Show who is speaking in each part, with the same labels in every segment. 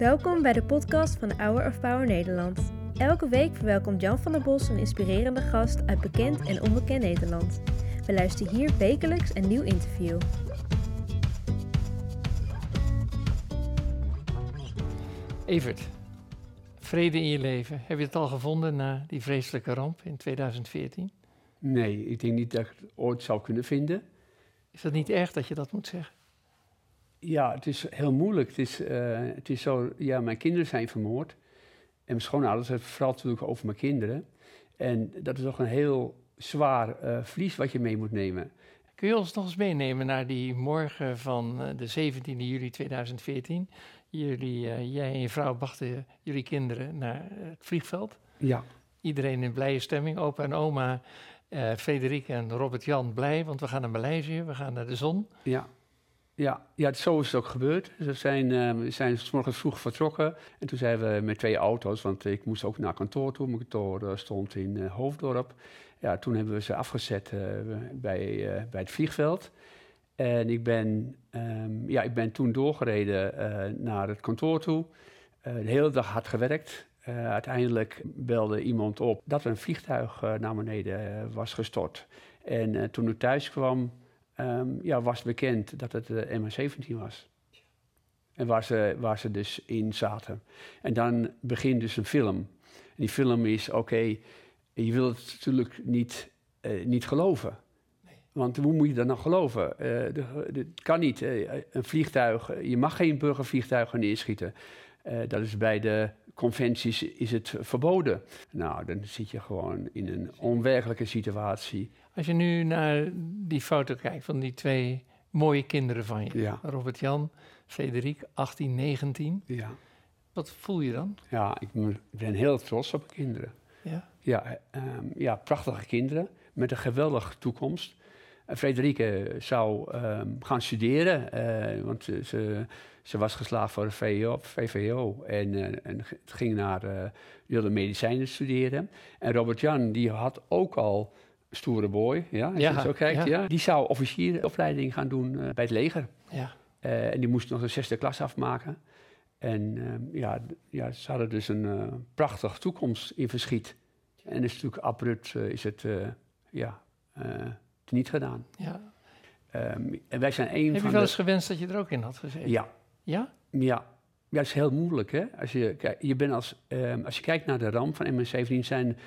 Speaker 1: Welkom bij de podcast van Hour of Power Nederland. Elke week verwelkomt Jan van der Bos een inspirerende gast uit bekend en onbekend Nederland. We luisteren hier wekelijks een nieuw interview.
Speaker 2: Evert, vrede in je leven. Heb je het al gevonden na die vreselijke ramp in 2014?
Speaker 3: Nee, ik denk niet dat ik het ooit zou kunnen vinden.
Speaker 2: Is dat niet erg dat je dat moet zeggen?
Speaker 3: Ja, het is heel moeilijk. Het is, eh, het is zo, ja, mijn kinderen zijn vermoord. En mijn schoonouders hebben vooral natuurlijk over mijn kinderen. En dat is toch een heel zwaar uh, verlies wat je mee moet nemen.
Speaker 2: Kun je ons nog eens meenemen naar die morgen van uh, de 17 juli 2014? Jullie, jij en je vrouw brachten jullie kinderen naar het vliegveld.
Speaker 3: Ja.
Speaker 2: Iedereen in blije stemming, opa en oma, Frederik en Robert-Jan blij, want we gaan naar Maleisië, we gaan naar de zon.
Speaker 3: Ja. Ja, ja, zo is het ook gebeurd. We zijn, uh, zijn s vroeg vertrokken. En toen zijn we met twee auto's, want ik moest ook naar kantoor toe. Mijn kantoor uh, stond in uh, Hoofddorp. Ja, toen hebben we ze afgezet bij, bij het vliegveld. En ik ben, um, ja, ik ben toen doorgereden naar het kantoor toe. de hele dag hard gewerkt. uiteindelijk belde iemand op dat er een vliegtuig naar beneden was gestort. En toen ik thuis kwam, um, ja, was bekend dat het de MH17 was. En waar ze, waar ze dus in zaten. En dan begint dus een film. En die film is, oké, je wilt het natuurlijk niet, uh, niet geloven. Want hoe moet je dat nou geloven? Het uh, kan niet. Een vliegtuig, je mag geen burgervliegtuigen neerschieten. dat is bij de conventies is het verboden. Nou, dan zit je gewoon in een onwerkelijke situatie.
Speaker 2: Als je nu naar die foto kijkt van die twee mooie kinderen van je,
Speaker 3: ja.
Speaker 2: Robert-Jan, Frederik, 18, 19.
Speaker 3: Ja.
Speaker 2: Wat voel je dan?
Speaker 3: Ja, ik ben heel trots op mijn kinderen.
Speaker 2: Ja?
Speaker 3: Ja, um, ja prachtige kinderen met een geweldige toekomst. Frederike zou um, gaan studeren, uh, want ze, ze was geslaagd voor de VVO, VVO en, uh, ging naar, uh, wilde medicijnen studeren. En Robert-Jan, die had ook al stoere boy, ja, als
Speaker 2: ja,
Speaker 3: je zo kijkt,
Speaker 2: ja.
Speaker 3: ja. die zou officieropleiding gaan doen bij het leger.
Speaker 2: Ja.
Speaker 3: en die moest nog de zesde klas afmaken. En ja, ja, ze hadden dus een prachtige toekomst in verschiet. En is natuurlijk abrupt is het, ja niet gedaan.
Speaker 2: Ja.
Speaker 3: Um, en wij zijn een
Speaker 2: Heb
Speaker 3: van
Speaker 2: je wel eens
Speaker 3: de...
Speaker 2: gewenst dat je er ook in had gezeten?
Speaker 3: Ja.
Speaker 2: Ja?
Speaker 3: Ja. Ja, dat is heel moeilijk, hè. Als je, je, bent als, um, als je kijkt naar de ramp van MH17, zijn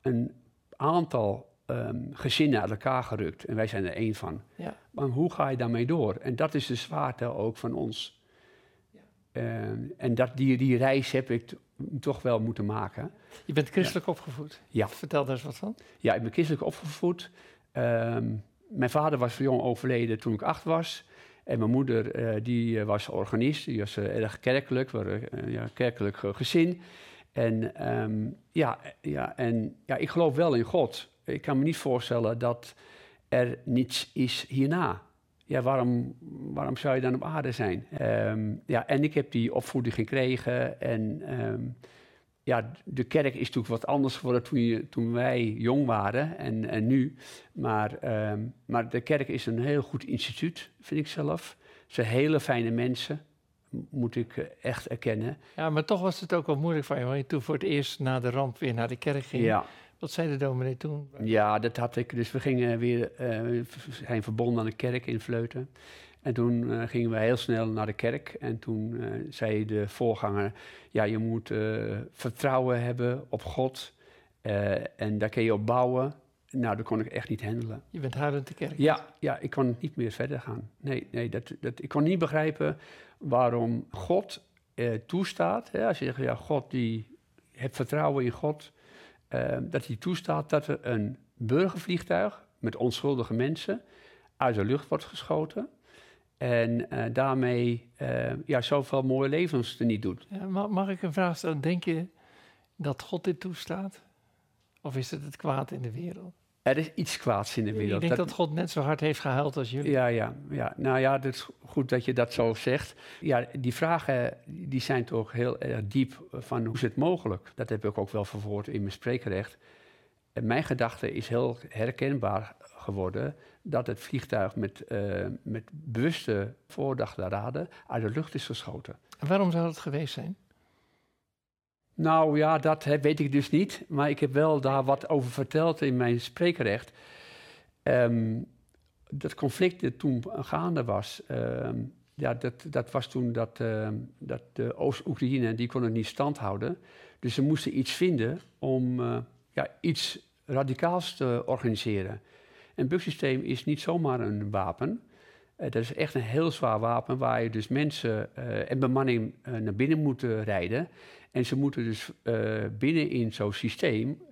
Speaker 3: een aantal um, gezinnen uit elkaar gerukt. En wij zijn er één van.
Speaker 2: Ja.
Speaker 3: Maar hoe ga je daarmee door? En dat is de zwaarte ook van ons.
Speaker 2: Ja.
Speaker 3: en dat, die, die reis heb ik toch wel moeten maken.
Speaker 2: Je bent christelijk ja. opgevoed?
Speaker 3: Ja.
Speaker 2: Vertel daar eens wat van.
Speaker 3: Ja, ik ben christelijk opgevoed. Um, mijn vader was jong overleden toen ik acht was. En mijn moeder uh, die uh, was organist, die was uh, erg kerkelijk, we waren ja, kerkelijk gezin. En, um, ja, ja, en ja, ik geloof wel in God. Ik kan me niet voorstellen dat er niets is hierna. Ja, waarom, waarom zou je dan op aarde zijn? Um, ja, en ik heb die opvoeding gekregen en ja, de kerk is natuurlijk wat anders geworden toen, je, toen wij jong waren en, en nu. Maar, um, maar de kerk is een heel goed instituut, vind ik zelf. Ze zijn hele fijne mensen, moet ik echt erkennen.
Speaker 2: Ja, maar toch was het ook wel moeilijk van je, want je toen voor het eerst na de ramp weer naar de kerk ging.
Speaker 3: Ja.
Speaker 2: Wat zei de dominee toen?
Speaker 3: Ja, dat had ik. Dus we gingen weer, uh, zijn verbonden aan de kerk in Vleuten. En toen uh, gingen we heel snel naar de kerk. En toen uh, zei de voorganger: Ja, je moet vertrouwen hebben op God. en daar kun je op bouwen. Nou, dat kon ik echt niet handelen.
Speaker 2: Je bent huilend de kerk?
Speaker 3: Ja, ja, ik kon niet meer verder gaan. Nee, nee dat, dat, ik kon niet begrijpen waarom God toestaat. Hè, als je zegt: Ja, God, die heeft vertrouwen in God. Dat hij toestaat dat er een burgervliegtuig met onschuldige mensen uit de lucht wordt geschoten. En uh, daarmee uh, ja, zoveel mooie levens er niet doet.
Speaker 2: Ja, mag, mag, ik een vraag stellen? Denk je dat God dit toestaat? Of is het het kwaad in de wereld?
Speaker 3: Er is iets kwaads in de wereld.
Speaker 2: Ik denk dat, dat God net zo hard heeft gehuild als jullie.
Speaker 3: Ja, ja, ja. Nou ja, het is goed dat je dat zo zegt. Ja, die vragen die zijn toch heel erg diep van hoe is het mogelijk? Dat heb ik ook wel verwoord in mijn spreekrecht. En mijn gedachte is heel herkenbaar. geworden dat het vliegtuig met, uh, met bewuste voordachte raden uit de lucht is geschoten.
Speaker 2: En waarom zou dat geweest zijn?
Speaker 3: Nou ja, dat weet ik dus niet. Maar ik heb wel daar wat over verteld in mijn spreekrecht. Um, dat conflict dat toen gaande was, ehm, ja, dat, dat was toen dat, ehm, dat de Oost-Oekraïne, die kon het niet stand houden. Dus ze moesten iets vinden om uh, ja, iets radicaals te organiseren. Een bugsysteem is niet zomaar een wapen. Uh, dat is echt een heel zwaar wapen waar je dus mensen uh, en bemanning naar binnen moet rijden. En ze moeten dus binnen in zo'n systeem,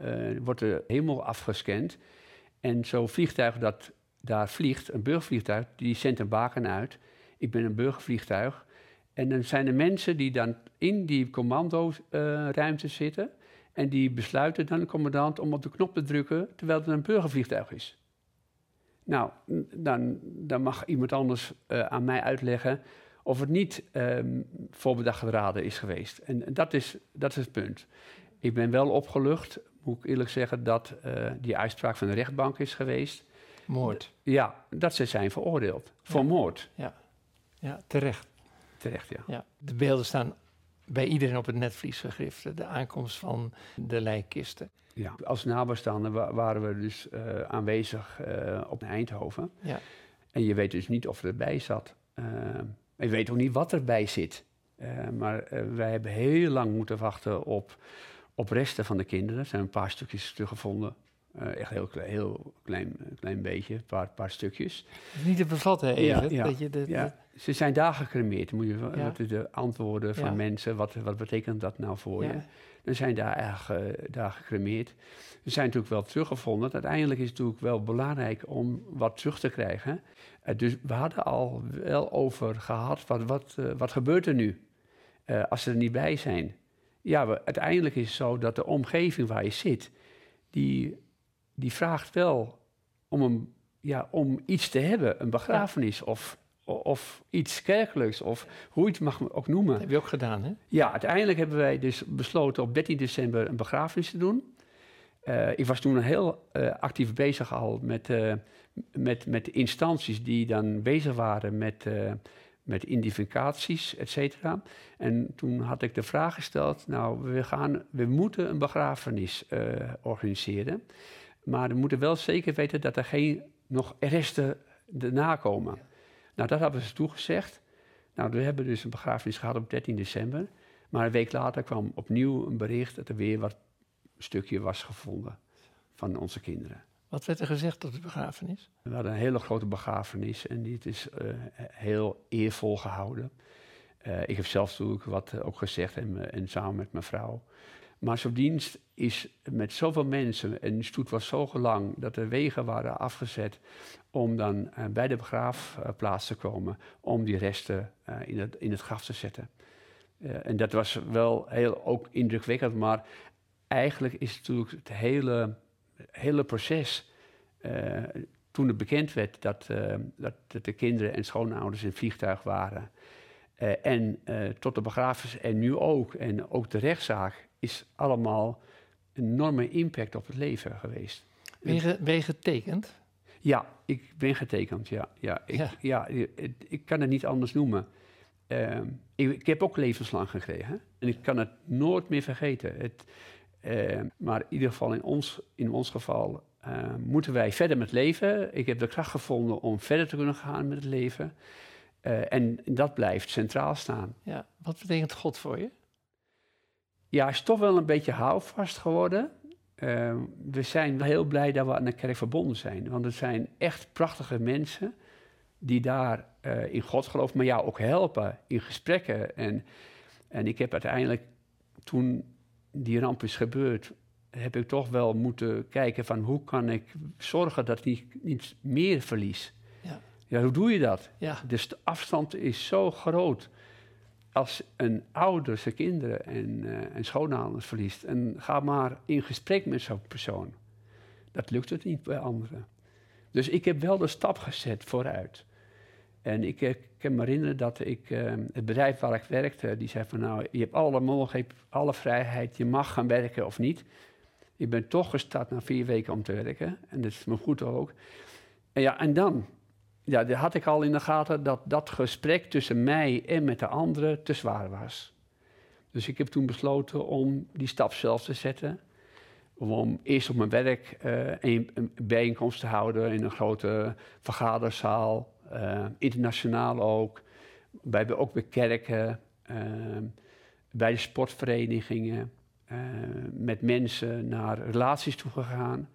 Speaker 3: wordt er helemaal afgescand. En zo'n vliegtuig dat daar vliegt, een burgervliegtuig, die zendt een baken uit. Ik ben een burgervliegtuig. En dan zijn er mensen die dan in die commandoruimte zitten. En die besluiten dan de commandant om op de knop te drukken terwijl het een burgervliegtuig is. Nou, dan, dan mag iemand anders uh, aan mij uitleggen of het niet um, voorbedacht geraden is geweest. En, en, dat, is, dat is het punt. Ik ben wel opgelucht, moet ik eerlijk zeggen, dat uh, die uitspraak van de rechtbank is geweest.
Speaker 2: Moord.
Speaker 3: Ja, dat ze zijn veroordeeld voor moord.
Speaker 2: Ja. ja, terecht.
Speaker 3: Terecht, ja.
Speaker 2: ja. De beelden staan bij iedereen op het netvlies gegrift. De aankomst van de lijkkisten.
Speaker 3: Ja, als nabestaanden waren we dus uh, aanwezig uh, op Eindhoven. Ja. En je weet dus niet of er erbij zat. Uh, je weet ook niet wat erbij zit. maar wij hebben heel lang moeten wachten op, op resten van de kinderen. Er zijn een paar stukjes teruggevonden. Uh, echt heel, klein, heel klein, klein beetje, een paar, paar stukjes.
Speaker 2: Niet te bevatten, even.
Speaker 3: Ja,
Speaker 2: dat je de,
Speaker 3: ja. Ze zijn daar gecremeerd. Moet je de antwoorden van mensen, wat, wat betekent dat nou voor je? Dan zijn daar eigenlijk uh, daar gecremeerd. Ze zijn natuurlijk wel teruggevonden. Uiteindelijk is het natuurlijk wel belangrijk om wat terug te krijgen. Uh, dus we hadden al wel over gehad, wat, wat, wat gebeurt er nu als ze er niet bij zijn? Ja, we, uiteindelijk is het zo dat de omgeving waar je zit, die die vraagt wel om, een, ja, om iets te hebben, een begrafenis of, of iets kerkelijks, of hoe je het mag ook noemen. Dat
Speaker 2: heb je ook gedaan, hè?
Speaker 3: Ja, uiteindelijk hebben wij dus besloten op 13 december een begrafenis te doen. Uh, ik was toen heel uh, actief bezig al met, uh, met, met instanties die dan bezig waren met, met identificaties, et cetera. En toen had ik de vraag gesteld, nou, we, gaan, we moeten een begrafenis organiseren. Maar we moeten wel zeker weten dat er geen nog resten erna komen. Nou, dat hebben ze toegezegd. Nou, we hebben dus een begrafenis gehad op 13 december. Maar een week later kwam opnieuw een bericht dat er weer wat stukje was gevonden van onze kinderen.
Speaker 2: Wat werd er gezegd op de begrafenis?
Speaker 3: We hadden een hele grote begrafenis en die is uh, heel eervol gehouden. Uh, ik heb zelf natuurlijk wat ook gezegd en, en samen met mijn vrouw. Maar zo'n dienst is met zoveel mensen en de stoet was zo lang dat er wegen waren afgezet om dan uh, bij de begraafplaats te komen om die resten uh, in, het, in het graf te zetten. Uh, en dat was wel heel ook indrukwekkend, maar eigenlijk is het natuurlijk het hele, hele proces. toen het bekend werd dat, dat, de kinderen en schoonouders in vliegtuig waren. En tot de begrafenis en nu ook, en ook de rechtszaak, is allemaal een enorme impact op het leven geweest.
Speaker 2: Ben je, ben je getekend?
Speaker 3: Ja, ik ben getekend, ja. ja, ik, ja. ja ik, kan het niet anders noemen. Uh, ik, ik, heb ook levenslang gekregen en ik kan het nooit meer vergeten. Het, uh, maar in ieder geval in ons, in ons geval uh, moeten wij verder met leven. Ik heb de kracht gevonden om verder te kunnen gaan met het leven. Eh, en dat blijft centraal staan.
Speaker 2: Ja, wat betekent God voor je?
Speaker 3: ja, is toch wel een beetje houvast geworden. Uh, we zijn heel blij dat we aan de kerk verbonden zijn. Want het zijn echt prachtige mensen die daar uh, in God geloven, maar jou ook helpen in gesprekken. En, en ik heb uiteindelijk, toen die ramp is gebeurd, heb ik toch wel moeten kijken van hoe kan ik zorgen dat ik niet meer verlies. Ja. Ja, hoe doe je dat? Ja. Dus de afstand is zo groot als een ouder zijn kinderen en, uh, en schoonouders verliest, en ga maar in gesprek met zo'n persoon. Dat lukt het niet bij anderen. Dus ik heb wel de stap gezet vooruit. En ik, ik kan me herinneren dat ik, uh, het bedrijf waar ik werkte, die zei van nou, je hebt alle mogelijkheid, alle vrijheid, je mag gaan werken of niet. Ik ben toch gestart na vier weken om te werken, en dat is me goed ook. En ja, en dan? Ja, dat had ik al in de gaten dat dat gesprek tussen mij en met de anderen te zwaar was. Dus ik heb toen besloten om die stap zelf te zetten. Om eerst op mijn werk uh, een, een, bijeenkomst te houden in een grote vergaderzaal. Uh, internationaal ook. Bij, ook bij kerken. Uh, bij de sportverenigingen. met mensen naar relaties toe gegaan.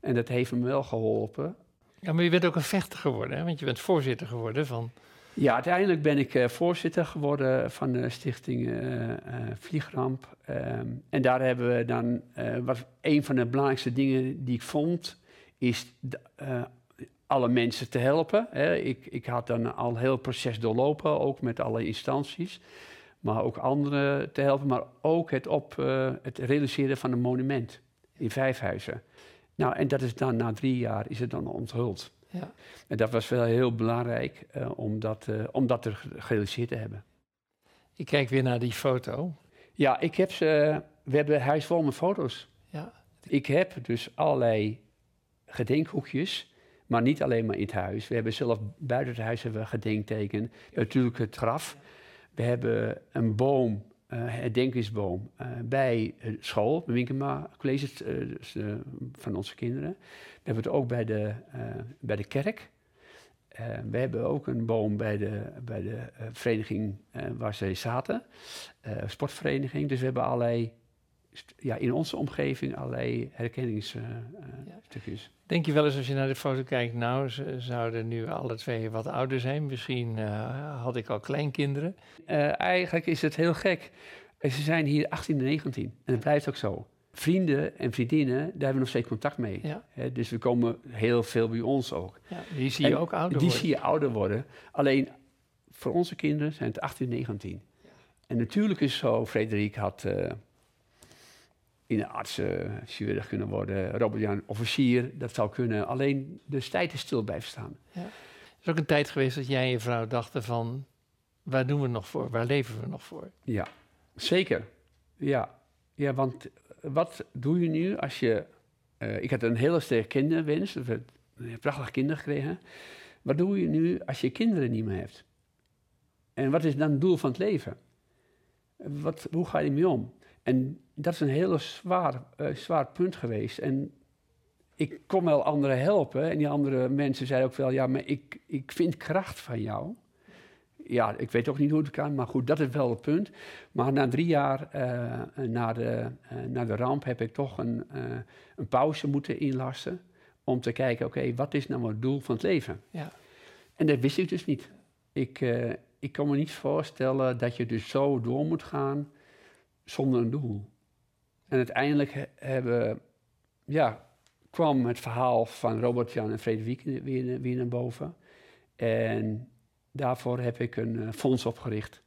Speaker 3: En dat heeft me wel geholpen.
Speaker 2: Ja, maar je bent ook een vechter geworden, hè? want je bent voorzitter geworden van
Speaker 3: ja, uiteindelijk ben ik uh, voorzitter geworden van de stichting uh, Vliegramp. Ehm, en daar hebben we dan, wat een van de belangrijkste dingen die ik vond, is alle mensen te helpen. Hè. Ik, ik had dan al heel het proces doorlopen, ook met alle instanties. Maar ook anderen te helpen, maar ook het, op, het realiseren van een monument in Vijfhuizen. Nou, en dat is dan na drie jaar is het dan onthuld. Ja. En dat was wel heel belangrijk uh, om, dat, uh, om dat te gerealiseerd te hebben.
Speaker 2: Ik kijk weer naar die foto.
Speaker 3: Ja, ik heb ze. We hebben huis vol met foto's. Ja. Ik heb dus allerlei gedenkhoekjes, maar niet alleen maar in het huis. We hebben zelf buiten het huis hebben we gedenkteken. Natuurlijk het graf. We hebben een boom uh, herdenkingsboom uh, bij school, bij Winkema College dus, van onze kinderen. We hebben het ook bij de, bij de kerk. we hebben ook een boom bij de, bij de vereniging waar ze zaten, sportvereniging. Dus we hebben allerlei, ja, in onze omgeving allerlei herkenningsstukjes. Ja.
Speaker 2: Denk je wel eens als je naar de foto kijkt, nou, ze zouden nu alle twee wat ouder zijn. Misschien had ik al kleinkinderen.
Speaker 3: eigenlijk is het heel gek. Ze zijn hier 18 en 19 en dat blijft ook zo. Vrienden en vriendinnen, daar hebben we nog steeds contact mee. Ja. dus we komen heel veel bij ons ook.
Speaker 2: Ja, die zie je ook ouder
Speaker 3: die
Speaker 2: worden.
Speaker 3: Die zie je ouder worden. Alleen voor onze kinderen zijn het 18 en 19. En natuurlijk is het zo, Frederik had uh, in de artsen chirurg kunnen worden, Robert Jan officier, dat zou kunnen. Alleen de tijd is stil blijven staan. Ja.
Speaker 2: Er is ook een tijd geweest dat jij en je vrouw dachten van, waar doen we nog voor? Waar leven we nog voor?
Speaker 3: Ja, Zeker, ja. Ja, want wat doe je nu als je... Uh, ik had een hele sterke kinderwens, een prachtige kinderen gekregen. Wat doe je nu als je kinderen niet meer hebt? En wat is dan het doel van het leven? Wat, hoe ga je ermee om? En dat is een hele zwaar, uh, zwaar punt geweest. En ik kon wel anderen helpen. En die andere mensen zeiden ook wel: ja, maar ik, ik vind kracht van jou ja, ik weet ook niet hoe het kan, maar goed, dat is wel het punt. Maar na drie jaar uh, na, de, uh, na de ramp heb ik toch een, een pauze moeten inlassen. Om te kijken, oké, wat is nou het doel van het leven? Ja. En dat wist ik dus niet. Ik, ik kan me niet voorstellen dat je dus zo door moet gaan zonder een doel. En uiteindelijk hebben, ja, kwam het verhaal van Robert-Jan en Frederik weer, weer naar boven. En Daarvoor heb ik een uh, fonds opgericht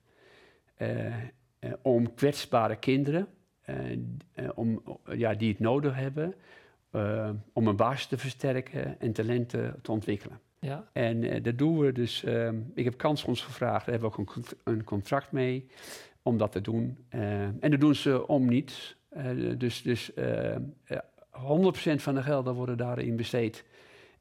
Speaker 3: uh, uh, om kwetsbare kinderen, om, ja, die het nodig hebben, om een basis te versterken en talenten te ontwikkelen. Ja. En dat doen we dus. Ehm, ik heb Kansfonds gevraagd, daar hebben we ook een, een contract mee om dat te doen. en dat doen ze om niets. dus dus 100% van de gelden worden daarin besteed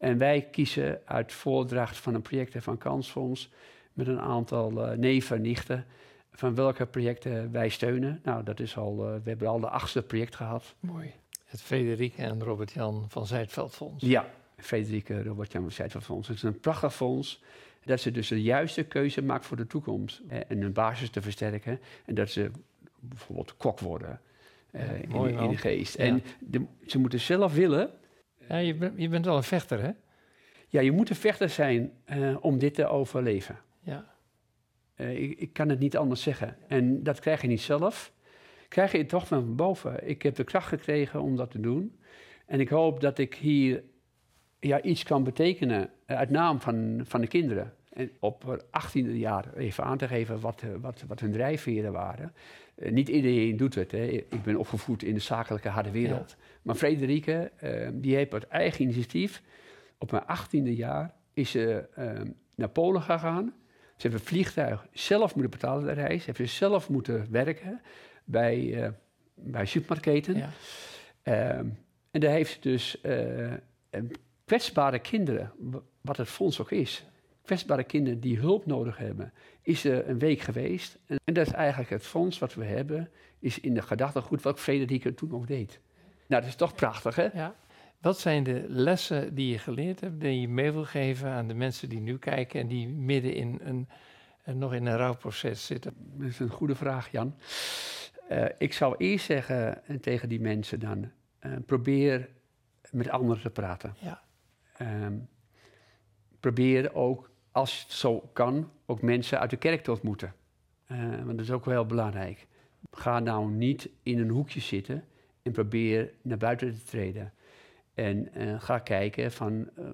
Speaker 3: en wij kiezen uit voordracht van een project van Kansfonds met een aantal uh, neven en nichten van welke projecten wij steunen. Nou, dat is al, uh, we hebben al de achtste project gehad.
Speaker 2: Mooi. Het Frederik en Robert-Jan van Zijtveld Fonds.
Speaker 3: Ja, Frederik en Robert-Jan van Zijtveld Fonds. Het is een prachtig fonds. Dat ze dus de juiste keuze maken voor de toekomst. en hun basis te versterken. En dat ze bijvoorbeeld kok worden. Uh, in, in, de geest. En de, ze moeten zelf willen
Speaker 2: ja, je, bent, je bent wel een vechter, hè?
Speaker 3: Ja, je moet een vechter zijn uh, om dit te overleven. Ja. Uh, ik, ik, kan het niet anders zeggen. En dat krijg je niet zelf. Krijg je het toch van boven. Ik heb de kracht gekregen om dat te doen. En ik hoop dat ik hier ja, iets kan betekenen uh, uit naam van, van de kinderen. En op 18e jaar even aan te geven wat, wat, wat hun drijfveren waren. niet iedereen doet het. Hè. Ik ben opgevoed in de zakelijke harde wereld. Maar Frederike, uh, die heeft uit eigen initiatief, op mijn achttiende jaar, is ze uh, naar Polen gegaan. Ze heeft een vliegtuig zelf moeten betalen, de reis. Ze heeft ze zelf moeten werken bij, bij supermarketen. Ja. Ehm, en daar heeft ze dus kwetsbare kinderen, wat het fonds ook is, kwetsbare kinderen die hulp nodig hebben, is er een week geweest. En, dat is eigenlijk het fonds wat we hebben, is in de gedachtegoed wat Frederike toen ook deed. Nou, dat is toch prachtig, hè?
Speaker 2: Ja. Wat zijn de lessen die je geleerd hebt, die je mee wil geven aan de mensen die nu kijken en die midden in een, nog in een rouwproces zitten?
Speaker 3: Dat is een goede vraag, Jan. Uh, ik zou eerst zeggen tegen die mensen dan, uh, probeer met anderen te praten.
Speaker 2: Ja.
Speaker 3: Um, probeer ook, als het zo kan, ook mensen uit de kerk te ontmoeten. Uh, want dat is ook wel heel belangrijk. Ga nou niet in een hoekje zitten en probeer naar buiten te treden. En uh, ga kijken van uh,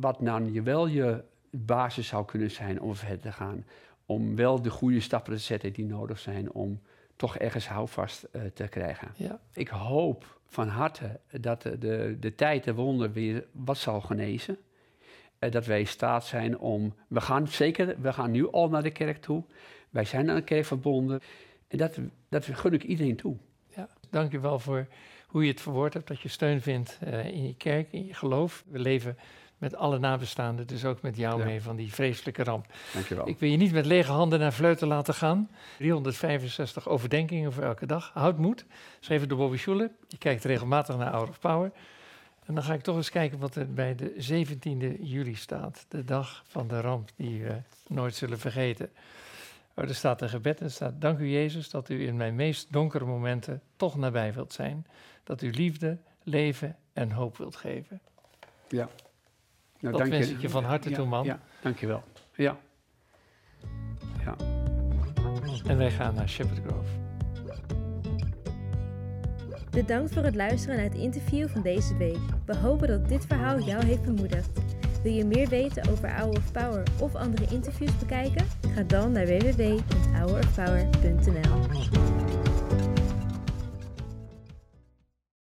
Speaker 3: wat nou je wel je basis zou kunnen zijn om verder te gaan. Om wel de goede stappen te zetten die nodig zijn om toch ergens houvast te krijgen.
Speaker 2: Ja.
Speaker 3: Ik hoop van harte dat de, de, tijd, de wonder weer wat zal genezen. dat wij in staat zijn om, we gaan zeker, we gaan nu al naar de kerk toe. Wij zijn aan de kerk verbonden. En dat, dat gun ik iedereen toe.
Speaker 2: Ja, dank u wel voor hoe je het verwoord hebt, dat je steun vindt uh, in je kerk, in je geloof. We leven met alle nabestaanden, dus ook met jou ja. mee van die vreselijke ramp.
Speaker 3: Dankjewel.
Speaker 2: Ik wil je niet met lege handen naar Vleuten laten gaan. 365 overdenkingen voor elke dag. Houd moed. Schreven door Bobby Schuller. Je kijkt regelmatig naar Hour of Power. En dan ga ik toch eens kijken wat er bij de 17e juli staat. De dag van de ramp die we nooit zullen vergeten. Oh, er staat een gebed en er staat: Dank u Jezus dat u in mijn meest donkere momenten toch nabij wilt zijn. Dat u liefde, leven en hoop wilt geven.
Speaker 3: Ja.
Speaker 2: Nou, dat wens ik je van harte
Speaker 3: ja,
Speaker 2: toe, man.
Speaker 3: Ja, dank je wel. Ja. ja.
Speaker 2: En wij gaan naar Shepherd Grove.
Speaker 1: Bedankt voor het luisteren naar het interview van deze week. We hopen dat dit verhaal jou heeft bemoedigd. Wil je meer weten over Hour of Power of andere interviews bekijken? Ga dan naar www.hourofpower.nl.